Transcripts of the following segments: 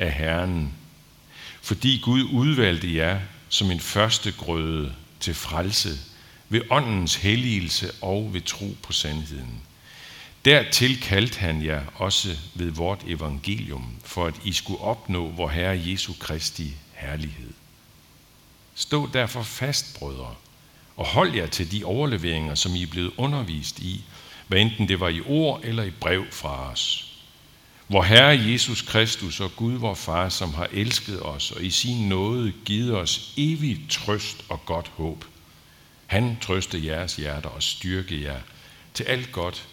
af Herren, fordi Gud udvalgte jer som en første grøde til frelse ved åndens helligelse og ved tro på sandheden. Dertil kaldte han jer også ved vort evangelium, for at I skulle opnå vor Herre Jesu Kristi herlighed. Stå derfor fast, brødre, og hold jer til de overleveringer, som I er blevet undervist i, hvad enten det var i ord eller i brev fra os. Vor Herre Jesus Kristus og Gud, vor Far, som har elsket os og i sin nåde givet os evig trøst og godt håb. Han trøste jeres hjerter og styrke jer til alt godt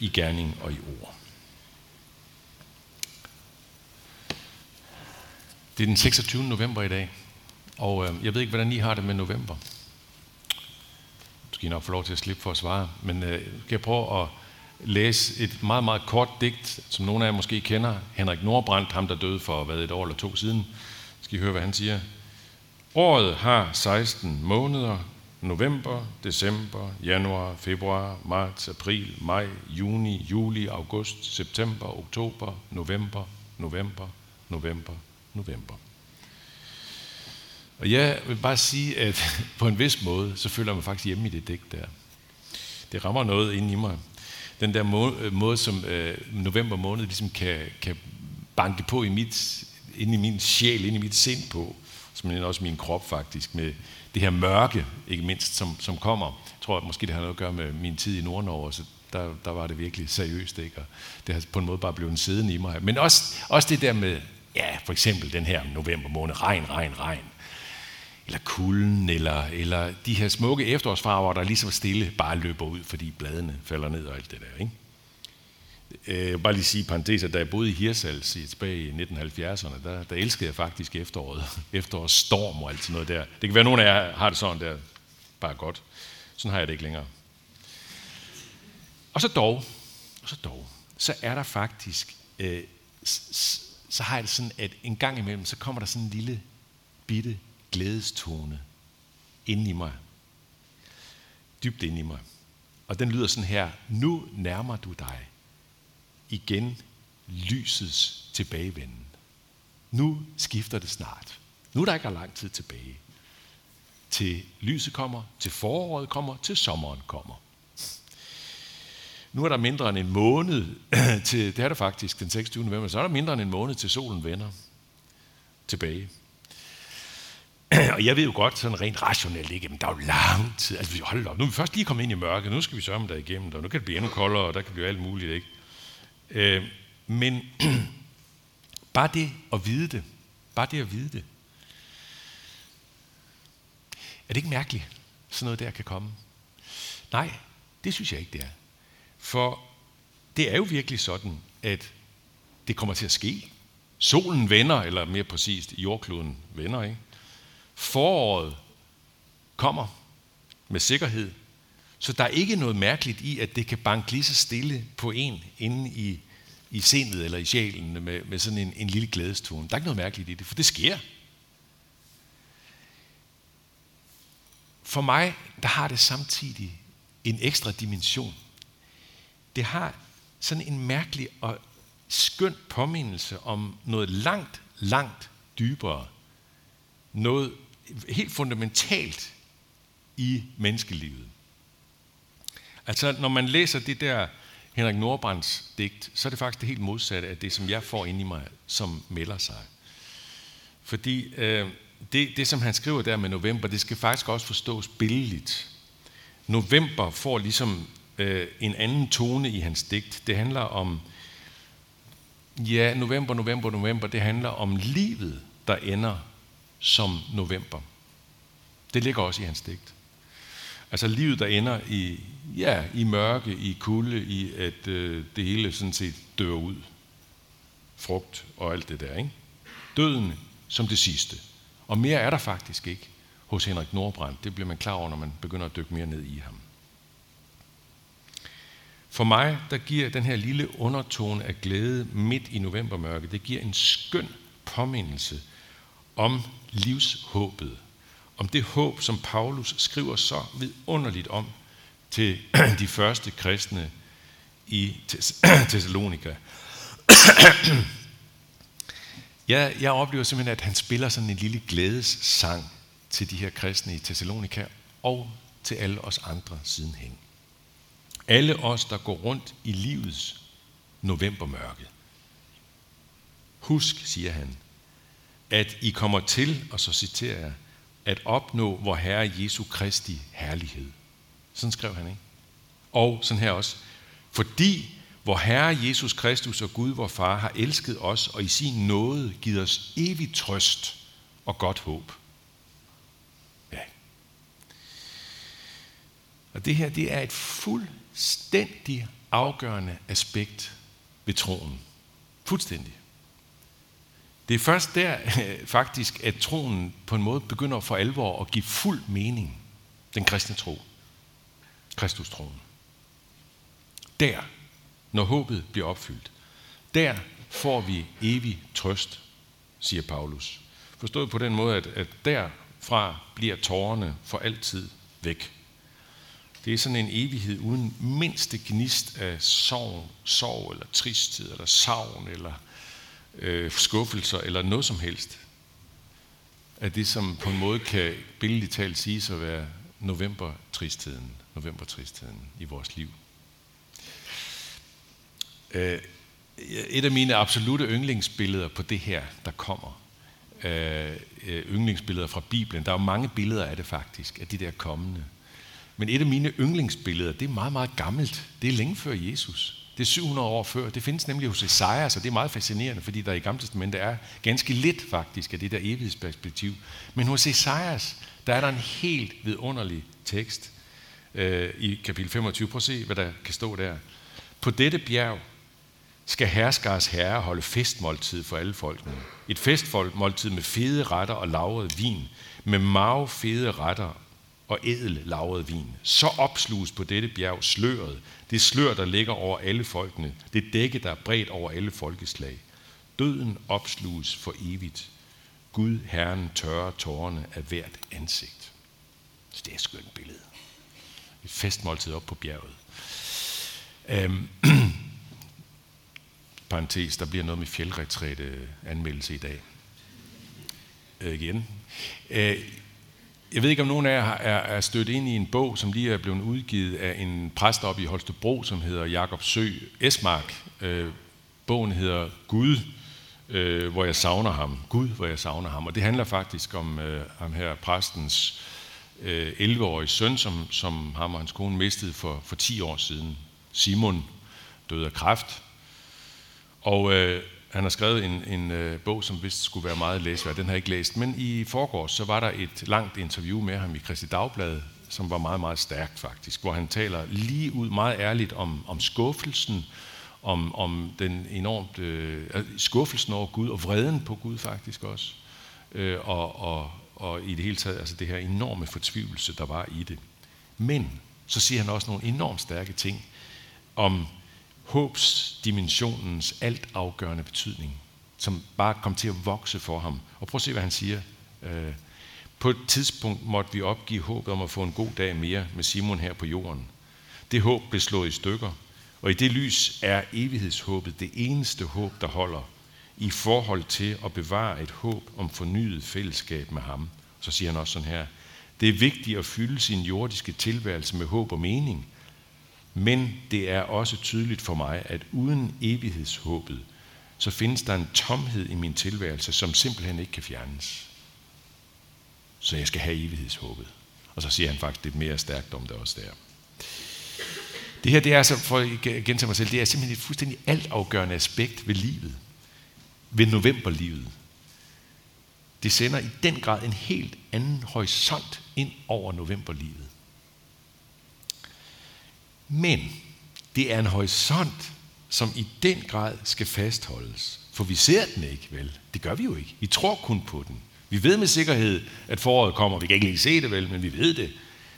i gerning og i ord. Det er den 26. november i dag, og øh, jeg ved ikke, hvordan I har det med november. Du skal I nok få lov til at slippe for at svare, men øh, kan jeg prøve at læse et meget, meget kort digt, som nogle af jer måske kender. Henrik Nordbrandt, ham der døde for hvad, et år eller to siden. Skal I høre, hvad han siger? Året har 16 måneder, november, december, januar, februar, marts, april, maj, juni, juli, august, september, oktober, november, november, november, november. Og jeg vil bare sige, at på en vis måde, så føler man faktisk hjemme i det digt der. Det rammer noget ind i mig. Den der måde, øh, måde som øh, november måned ligesom kan, kan banke på i mit, ind i min sjæl, ind i mit sind på, som også min krop faktisk, med det her mørke, ikke mindst, som, som kommer. Jeg tror, at måske det har noget at gøre med min tid i Nordnorge, så der, der var det virkelig seriøst, ikke? Og det har på en måde bare blevet siden i mig. Men også, også det der med, ja, for eksempel den her november måned, regn, regn, regn eller kulden, eller, eller de her smukke efterårsfarver, der ligesom stille bare løber ud, fordi bladene falder ned og alt det der. Ikke? Jeg vil bare lige sige parentes, at da jeg boede i Hirsals tilbage i 1970'erne, der, der elskede jeg faktisk efteråret. Efterårsstorm og alt sådan noget der. Det kan være, at nogle af jer har det sådan der, bare godt. Sådan har jeg det ikke længere. Og så dog, og så dog, så er der faktisk, øh, så har jeg det sådan, at en gang imellem, så kommer der sådan en lille bitte glædestone inde i mig. Dybt inde i mig. Og den lyder sådan her. Nu nærmer du dig igen lysets tilbagevenden. Nu skifter det snart. Nu er der ikke lang tid tilbage. Til lyset kommer, til foråret kommer, til sommeren kommer. Nu er der mindre end en måned til, det er der faktisk den 26. november, så er der mindre end en måned til solen vender tilbage. Og jeg ved jo godt, sådan rent rationelt, ikke? Men der er jo lang tid. Altså, hold op, nu er vi først lige kommet ind i mørket, nu skal vi sørge der igennem, og nu kan det blive endnu koldere, og der kan blive alt muligt, ikke? Øh, men bare det at vide det, bare det at vide det, er det ikke mærkeligt, sådan noget der kan komme? Nej, det synes jeg ikke, det er. For det er jo virkelig sådan, at det kommer til at ske. Solen vender, eller mere præcist, jordkloden vender, ikke? Foråret kommer med sikkerhed, så der er ikke noget mærkeligt i, at det kan banke lige så stille på en inde i, i sindet eller i sjælen med, med sådan en, en lille glædestone. Der er ikke noget mærkeligt i det, for det sker. For mig, der har det samtidig en ekstra dimension. Det har sådan en mærkelig og skøn påmindelse om noget langt, langt dybere. Noget helt fundamentalt i menneskelivet. Altså, når man læser det der Henrik Nordbrands digt, så er det faktisk det helt modsatte af det, som jeg får ind i mig, som melder sig. Fordi øh, det, det, som han skriver der med november, det skal faktisk også forstås billedligt. November får ligesom øh, en anden tone i hans digt. Det handler om, ja, november, november, november, det handler om livet, der ender som november. Det ligger også i hans digt. Altså livet, der ender i, ja, i mørke, i kulde, i at øh, det hele sådan set dør ud. Frugt og alt det der, ikke? Døden som det sidste. Og mere er der faktisk ikke hos Henrik Nordbrandt. Det bliver man klar over, når man begynder at dykke mere ned i ham. For mig, der giver den her lille undertone af glæde midt i novembermørket, det giver en skøn påmindelse om livshåbet. Om det håb, som Paulus skriver så vidunderligt om til de første kristne i Thessalonika. jeg, jeg oplever simpelthen, at han spiller sådan en lille glædessang til de her kristne i Thessalonika og til alle os andre sidenhen. Alle os, der går rundt i livets novembermørke. Husk, siger han, at I kommer til, og så citerer jeg, at opnå vor Herre Jesu Kristi herlighed. Sådan skrev han, ikke? Og sådan her også. Fordi hvor Herre Jesus Kristus og Gud, vor Far, har elsket os og i sin nåde givet os evig trøst og godt håb. Ja. Og det her, det er et fuldstændig afgørende aspekt ved troen. Fuldstændig. Det er først der faktisk, at troen på en måde begynder for alvor at give fuld mening. Den kristne tro. Kristus troen. Der, når håbet bliver opfyldt, der får vi evig trøst, siger Paulus. Forstået på den måde, at, at derfra bliver tårerne for altid væk. Det er sådan en evighed uden mindste gnist af sorg, sorg eller tristhed, eller savn, eller øh, skuffelser, eller noget som helst. Af det, som på en måde kan billedligt talt siges at være novembertristheden, novembertristheden i vores liv. Øh, et af mine absolute yndlingsbilleder på det her, der kommer, øh, yndlingsbilleder fra Bibelen, der er jo mange billeder af det faktisk, af de der kommende. Men et af mine yndlingsbilleder, det er meget, meget gammelt. Det er længe før Jesus. Det er 700 år før. Det findes nemlig hos Esajas, så det er meget fascinerende, fordi der i Gamle Testamentet er ganske lidt faktisk af det der evighedsperspektiv. Men hos Esajas, der er der en helt vidunderlig tekst øh, i kapitel 25. Prøv at se, hvad der kan stå der. På dette bjerg skal herskers herre holde festmåltid for alle folkene. Et festmåltid med fede retter og lavret vin, med mave fede retter og ædel lavet vin. Så opsluges på dette bjerg sløret, det slør, der ligger over alle folkene, det dække, der er bredt over alle folkeslag. Døden opsluges for evigt. Gud, Herren, tørrer tårerne af hvert ansigt. Så det er et skønt billede. Et festmåltid op på bjerget. Øhm, parentes, der bliver noget med fjeldretræte anmeldelse i dag. Øh, igen. Øh, jeg ved ikke, om nogen af jer er, er stødt ind i en bog, som lige er blevet udgivet af en præst op i Holstebro, som hedder Jakob Sø Esmark. Øh, bogen hedder Gud, øh, hvor jeg savner ham. Gud, hvor jeg savner ham. Og det handler faktisk om øh, ham her præstens øh, 11-årige søn, som, som ham og hans kone mistede for, for 10 år siden. Simon døde af kræft. Og øh, han har skrevet en, en øh, bog, som vist skulle være meget læsværd. Den har jeg ikke læst. Men i forgårs, så var der et langt interview med ham i Christi Dagblad, som var meget, meget stærkt faktisk, hvor han taler lige ud meget ærligt om, om skuffelsen, om, om den enormt øh, skuffelsen over Gud, og vreden på Gud faktisk også, øh, og, og, og i det hele taget altså det her enorme fortvivlelse, der var i det. Men så siger han også nogle enormt stærke ting om håbsdimensionens altafgørende betydning, som bare kom til at vokse for ham. Og prøv at se, hvad han siger. Øh, på et tidspunkt måtte vi opgive håbet om at få en god dag mere med Simon her på jorden. Det håb blev slået i stykker, og i det lys er evighedshåbet det eneste håb, der holder i forhold til at bevare et håb om fornyet fællesskab med ham. Så siger han også sådan her, det er vigtigt at fylde sin jordiske tilværelse med håb og mening, men det er også tydeligt for mig, at uden evighedshåbet, så findes der en tomhed i min tilværelse, som simpelthen ikke kan fjernes. Så jeg skal have evighedshåbet. Og så siger han faktisk lidt mere stærkt om det også der. Det her, det er altså, for at gentage mig selv, det er simpelthen et fuldstændig altafgørende aspekt ved livet. Ved novemberlivet. Det sender i den grad en helt anden horisont ind over novemberlivet. Men det er en horisont, som i den grad skal fastholdes. For vi ser den ikke, vel? Det gør vi jo ikke. Vi tror kun på den. Vi ved med sikkerhed, at foråret kommer. Vi kan ikke lige se det, vel, men vi ved det.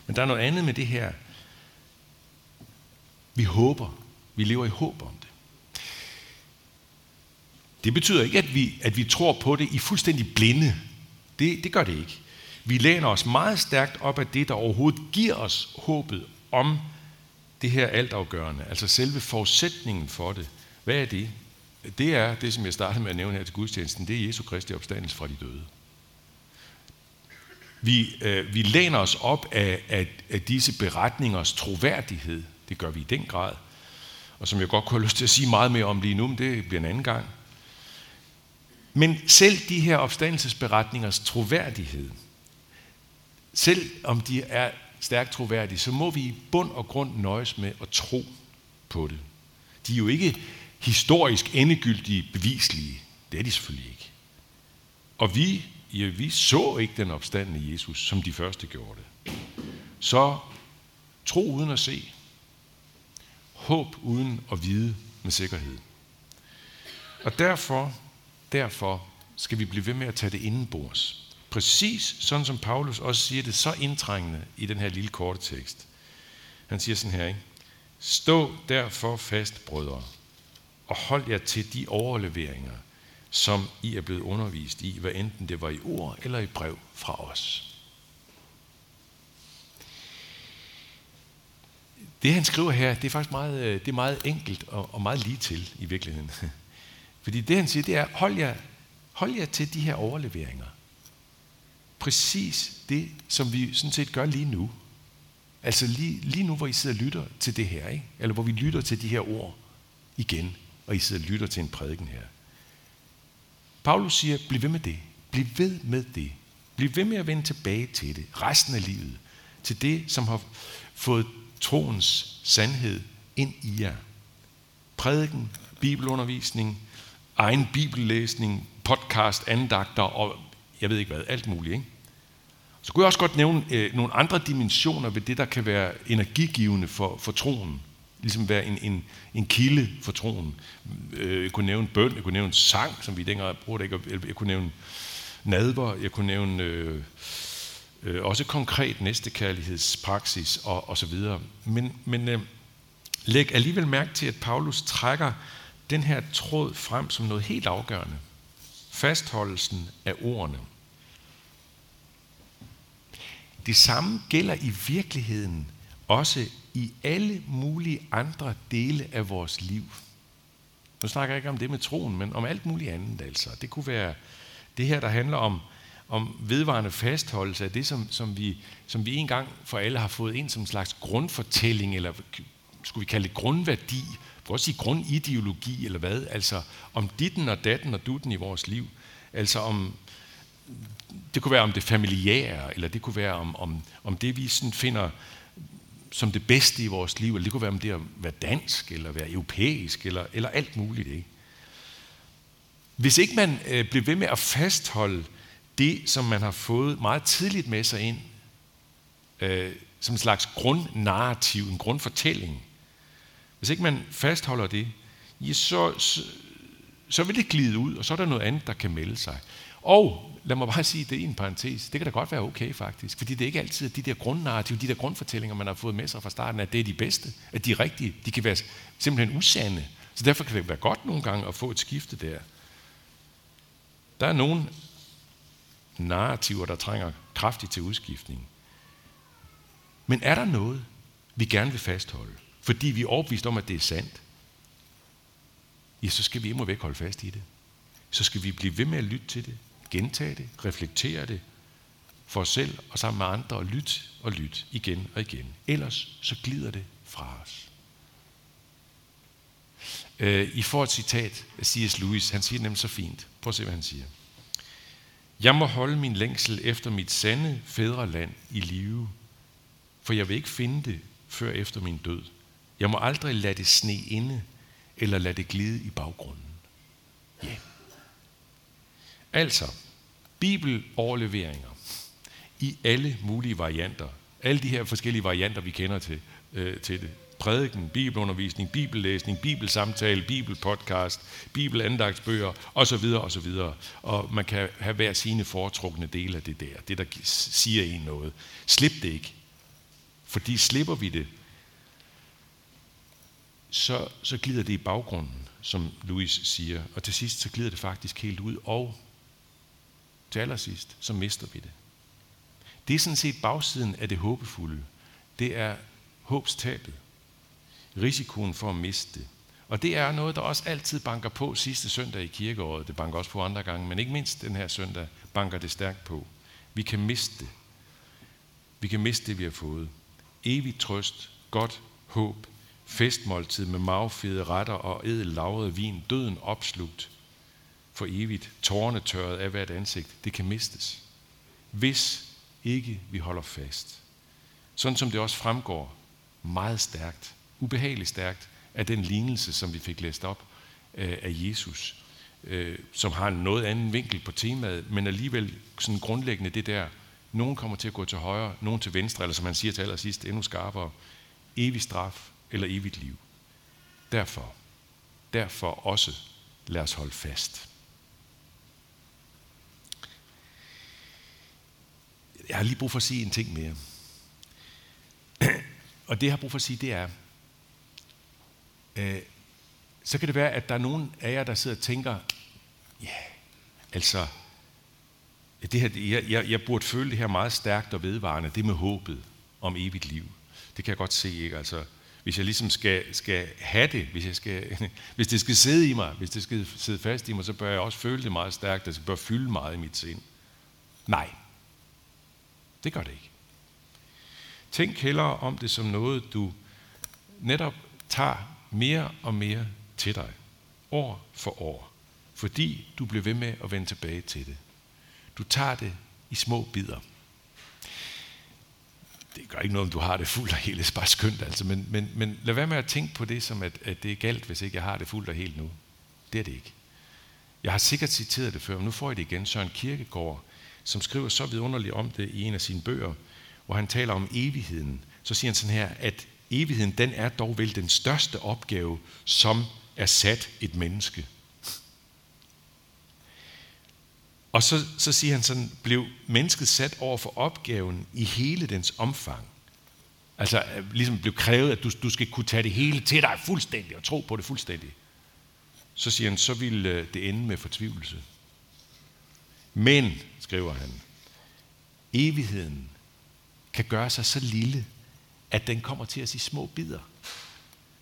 Men der er noget andet med det her. Vi håber. Vi lever i håb om det. Det betyder ikke, at vi, at vi tror på det i fuldstændig blinde. Det, det gør det ikke. Vi læner os meget stærkt op af det, der overhovedet giver os håbet om det her altafgørende, altså selve forudsætningen for det, hvad er det? det er det, som jeg startede med at nævne her til gudstjenesten, det er Jesu Kristi opstandelse fra de døde. Vi, øh, vi læner os op af, af, af disse beretningers troværdighed. Det gør vi i den grad. Og som jeg godt kunne have lyst til at sige meget mere om lige nu, men det bliver en anden gang. Men selv de her opstandelsesberetningers troværdighed, selv om de er stærkt troværdige, så må vi i bund og grund nøjes med at tro på det. De er jo ikke historisk endegyldige bevislige. Det er de selvfølgelig ikke. Og vi, ja, vi så ikke den opstandende Jesus, som de første gjorde det. Så tro uden at se. Håb uden at vide med sikkerhed. Og derfor, derfor skal vi blive ved med at tage det indenbords. Præcis sådan som Paulus også siger det så indtrængende i den her lille korte tekst. Han siger sådan her, ikke? Stå derfor fast, brødre, og hold jer til de overleveringer, som I er blevet undervist i, hvad enten det var i ord eller i brev fra os. Det han skriver her, det er faktisk meget, øh, det er meget enkelt og, og meget lige til i virkeligheden. Fordi det han siger, det er, hold jer, hold jer til de her overleveringer. Præcis det, som vi sådan set gør lige nu. Altså lige, lige nu, hvor I sidder og lytter til det her, ikke? eller hvor vi lytter til de her ord igen, og I sidder og lytter til en prædiken her. Paulus siger, bliv ved med det. Bliv ved med det. Bliv ved med at vende tilbage til det resten af livet. Til det, som har fået troens sandhed ind i jer. Prædiken, bibelundervisning, egen bibellæsning, podcast, andagter og jeg ved ikke hvad, alt muligt. Ikke? Så kunne jeg også godt nævne øh, nogle andre dimensioner ved det, der kan være energigivende for, for troen. Ligesom være en, en, en kilde for troen. Øh, jeg kunne nævne bøn, jeg kunne nævne sang, som vi dengang brugte det ikke. Jeg kunne nævne nadver, jeg kunne nævne øh, øh, også konkret næstekærlighedspraksis og, og så videre. Men, men øh, læg alligevel mærke til, at Paulus trækker den her tråd frem som noget helt afgørende. Fastholdelsen af ordene. Det samme gælder i virkeligheden også i alle mulige andre dele af vores liv. Nu snakker jeg ikke om det med troen, men om alt muligt andet altså. Det kunne være det her, der handler om, om vedvarende fastholdelse af det, som, som, vi, som vi en gang for alle har fået ind som en slags grundfortælling, eller skulle vi kalde det grundværdi, vi også sige grundideologi, eller hvad, altså om ditten og datten og dutten i vores liv, altså om, det kunne være om det familiære, eller det kunne være om, om, om det, vi sådan finder som det bedste i vores liv, eller det kunne være om det at være dansk, eller være europæisk, eller, eller alt muligt. Ikke? Hvis ikke man øh, bliver ved med at fastholde det, som man har fået meget tidligt med sig ind, øh, som en slags grundnarrativ, en grundfortælling, hvis ikke man fastholder det, ja, så, så, så vil det glide ud, og så er der noget andet, der kan melde sig. Og lad mig bare sige det i en parentes. Det kan da godt være okay faktisk, fordi det er ikke altid at de der grundnarrativ, de der grundfortællinger, man har fået med sig fra starten, at det er de bedste, at de er rigtige. De kan være simpelthen usande. Så derfor kan det være godt nogle gange at få et skifte der. Der er nogle narrativer, der trænger kraftigt til udskiftning. Men er der noget, vi gerne vil fastholde, fordi vi er overbevist om, at det er sandt, ja, så skal vi imod væk holde fast i det. Så skal vi blive ved med at lytte til det, gentage det, reflektere det for os selv og sammen med andre og lytte og lytte igen og igen. Ellers så glider det fra os. Øh, I får et citat af C.S. Lewis. Han siger det nemlig så fint. Prøv at se, hvad han siger. Jeg må holde min længsel efter mit sande fædreland i live, for jeg vil ikke finde det før efter min død. Jeg må aldrig lade det sne inde, eller lade det glide i baggrunden. Ja. Yeah. Altså, bibeloverleveringer i alle mulige varianter. Alle de her forskellige varianter, vi kender til, øh, til det. Prædiken, bibelundervisning, bibellæsning, bibelsamtale, bibelpodcast, bibelandagsbøger osv. osv. Og man kan have hver sine foretrukne dele af det der. Det, der siger en noget. Slip det ikke. Fordi slipper vi det, så, så glider det i baggrunden, som Louis siger. Og til sidst, så glider det faktisk helt ud. Og til allersidst, så mister vi det. Det er sådan set bagsiden af det håbefulde. Det er håbstabet. Risikoen for at miste det. Og det er noget, der også altid banker på sidste søndag i kirkeåret. Det banker også på andre gange, men ikke mindst den her søndag banker det stærkt på. Vi kan miste det. Vi kan miste det, vi har fået. Evig trøst, godt håb, festmåltid med magfede retter og edel lavret vin, døden opslugt for evigt, tårerne tørret af hvert ansigt, det kan mistes. Hvis ikke vi holder fast. Sådan som det også fremgår meget stærkt, ubehageligt stærkt, af den lignelse, som vi fik læst op øh, af Jesus, øh, som har en noget anden vinkel på temaet, men alligevel sådan grundlæggende det der, nogen kommer til at gå til højre, nogen til venstre, eller som man siger til allersidst, endnu skarpere, evig straf eller evigt liv. Derfor, derfor også lad os holde fast. Jeg har lige brug for at sige en ting mere. Og det, jeg har brug for at sige, det er, øh, så kan det være, at der er nogen af jer, der sidder og tænker, ja, yeah, altså, det her, jeg, jeg, jeg burde føle det her meget stærkt og vedvarende, det med håbet om evigt liv. Det kan jeg godt se, ikke? Altså, hvis jeg ligesom skal, skal have det, hvis, jeg skal, hvis det skal sidde i mig, hvis det skal sidde fast i mig, så bør jeg også føle det meget stærkt, det bør fylde meget i mit sind. Nej, det gør det ikke. Tænk hellere om det som noget, du netop tager mere og mere til dig, år for år, fordi du bliver ved med at vende tilbage til det. Du tager det i små bidder. Det gør ikke noget, om du har det fuldt og helt. Det er bare skønt, altså. Men, men, men lad være med at tænke på det, som at, at det er galt, hvis ikke jeg har det fuldt og helt nu. Det er det ikke. Jeg har sikkert citeret det før, men nu får jeg det igen. Søren Kirkegaard som skriver så vidunderligt om det i en af sine bøger, hvor han taler om evigheden. Så siger han sådan her, at evigheden, den er dog vel den største opgave, som er sat et menneske. Og så, så siger han sådan, blev mennesket sat over for opgaven i hele dens omfang. Altså øh, ligesom blev krævet, at du, du skal kunne tage det hele til dig fuldstændig og tro på det fuldstændig. Så siger han, så vil øh, det ende med fortvivlelse. Men, skriver han, evigheden kan gøre sig så lille, at den kommer til os i små bidder.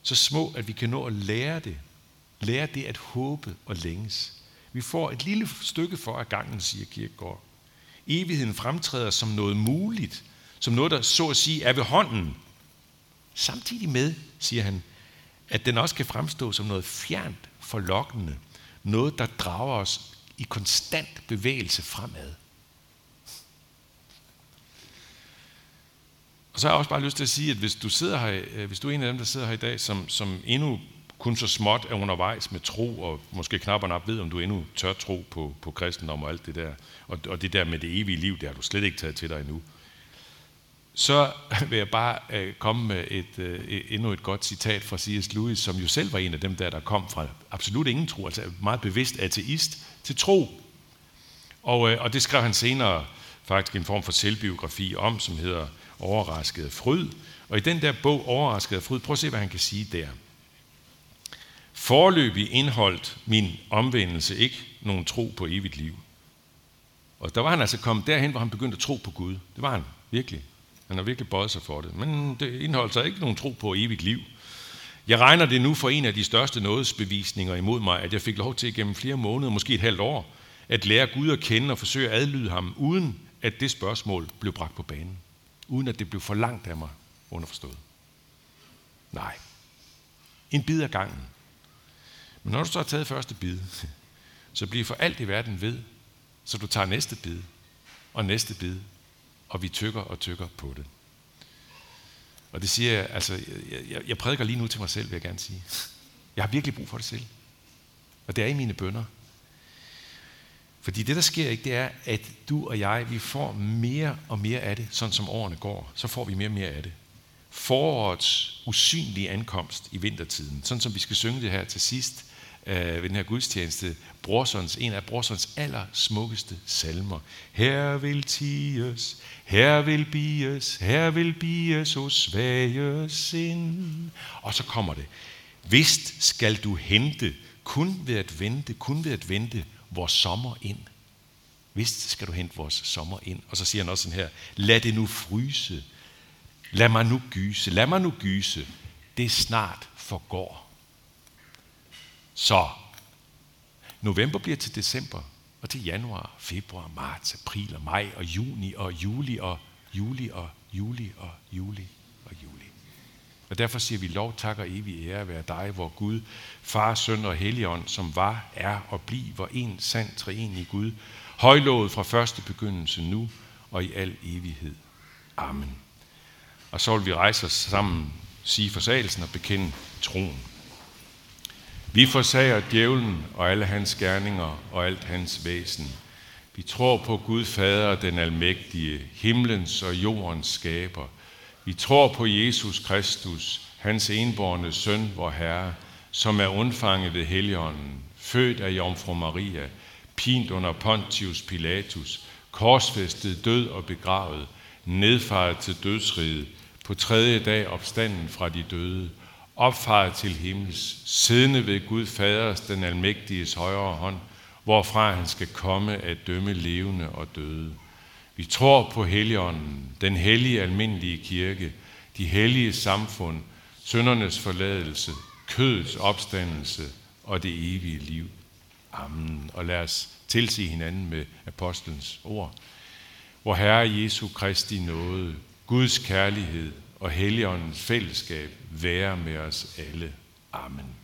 Så små, at vi kan nå at lære det. Lære det at håbe og længes. Vi får et lille stykke for af gangen, siger Kirkegaard. Evigheden fremtræder som noget muligt, som noget, der så at sige er ved hånden. Samtidig med, siger han, at den også kan fremstå som noget fjernt, forlokkende, noget, der drager os i konstant bevægelse fremad. Og så har jeg også bare lyst til at sige, at hvis du, sidder her, øh, hvis du er en af dem, der sidder her i dag, som, som endnu kun så småt er undervejs med tro, og måske knap og nap ved, om du endnu tør tro på, på kristendom og alt det der, og, og det der med det evige liv, det har du slet ikke taget til dig endnu, så vil jeg bare øh, komme med et, øh, e-, endnu et godt citat fra C.S. Lewis, som jo selv var en af dem der, der kom fra absolut ingen tro, altså meget bevidst ateist, til tro. Og, øh, og det skrev han senere faktisk en form for selvbiografi om, som hedder Overrasket fryd. Og i den der bog, Overrasket fryd, prøv at se, hvad han kan sige der. Forløbig indholdt min omvendelse ikke nogen tro på evigt liv. Og der var han altså kommet derhen, hvor han begyndte at tro på Gud. Det var han virkelig. Han har virkelig bøjet sig for det. Men det indeholdt sig ikke nogen tro på evigt liv. Jeg regner det nu for en af de største nådesbevisninger imod mig, at jeg fik lov til gennem flere måneder, måske et halvt år, at lære Gud at kende og forsøge at adlyde ham, uden at det spørgsmål blev bragt på banen. Uden at det blev for langt af mig underforstået. Nej. En bid af gangen. Men når du så har taget første bid, så bliver for alt i verden ved, så du tager næste bid og næste bid, og vi tykker og tykker på det. Og det siger jeg, altså, jeg, jeg, jeg prædiker lige nu til mig selv, vil jeg gerne sige. Jeg har virkelig brug for det selv. Og det er i mine bønder. Fordi det, der sker ikke, det er, at du og jeg, vi får mere og mere af det, sådan som årene går. Så får vi mere og mere af det. Forårets usynlige ankomst i vintertiden, sådan som vi skal synge det her til sidst øh, ved den her gudstjeneste, Brorsons, en af Brorsons allersmukkeste salmer. Her vil tiges, her vil bies, her vil bies hos svage sind. Og så kommer det. Vist skal du hente, kun ved at vente, kun ved at vente, vores sommer ind. Vist skal du hente vores sommer ind. Og så siger han også sådan her, lad det nu fryse. Lad mig nu gyse. Lad mig nu gyse. Det snart forgår. Så november bliver til december, og til januar, februar, marts, april og maj og juni og juli og juli og juli og juli og juli. Og derfor siger vi lov, tak og evig ære være dig, hvor Gud, Far, Søn og Helligånd, som var, er og bliver en sand treenig Gud, højlovet fra første begyndelse nu og i al evighed. Amen. Og så vil vi rejse os sammen, sige forsagelsen og bekende troen. Vi forsager djævlen og alle hans gerninger og alt hans væsen. Vi tror på Gud Fader, den almægtige, himlens og jordens skaber. Vi tror på Jesus Kristus, hans enborne søn, vor Herre, som er undfanget ved Helligånden, født af Jomfru Maria, pint under Pontius Pilatus, korsfæstet, død og begravet, nedfaret til dødsriget, på tredje dag opstanden fra de døde, opfaret til himmels, siddende ved Gud Faders, den almægtiges højre hånd, hvorfra han skal komme at dømme levende og døde. Vi tror på Helligånden, den hellige almindelige kirke, de hellige samfund, søndernes forladelse, kødets opstandelse og det evige liv. Amen. Og lad os tilsige hinanden med apostlens ord. Hvor Herre Jesu Kristi nåde, Guds kærlighed og Helligåndens fællesskab være med os alle. Amen.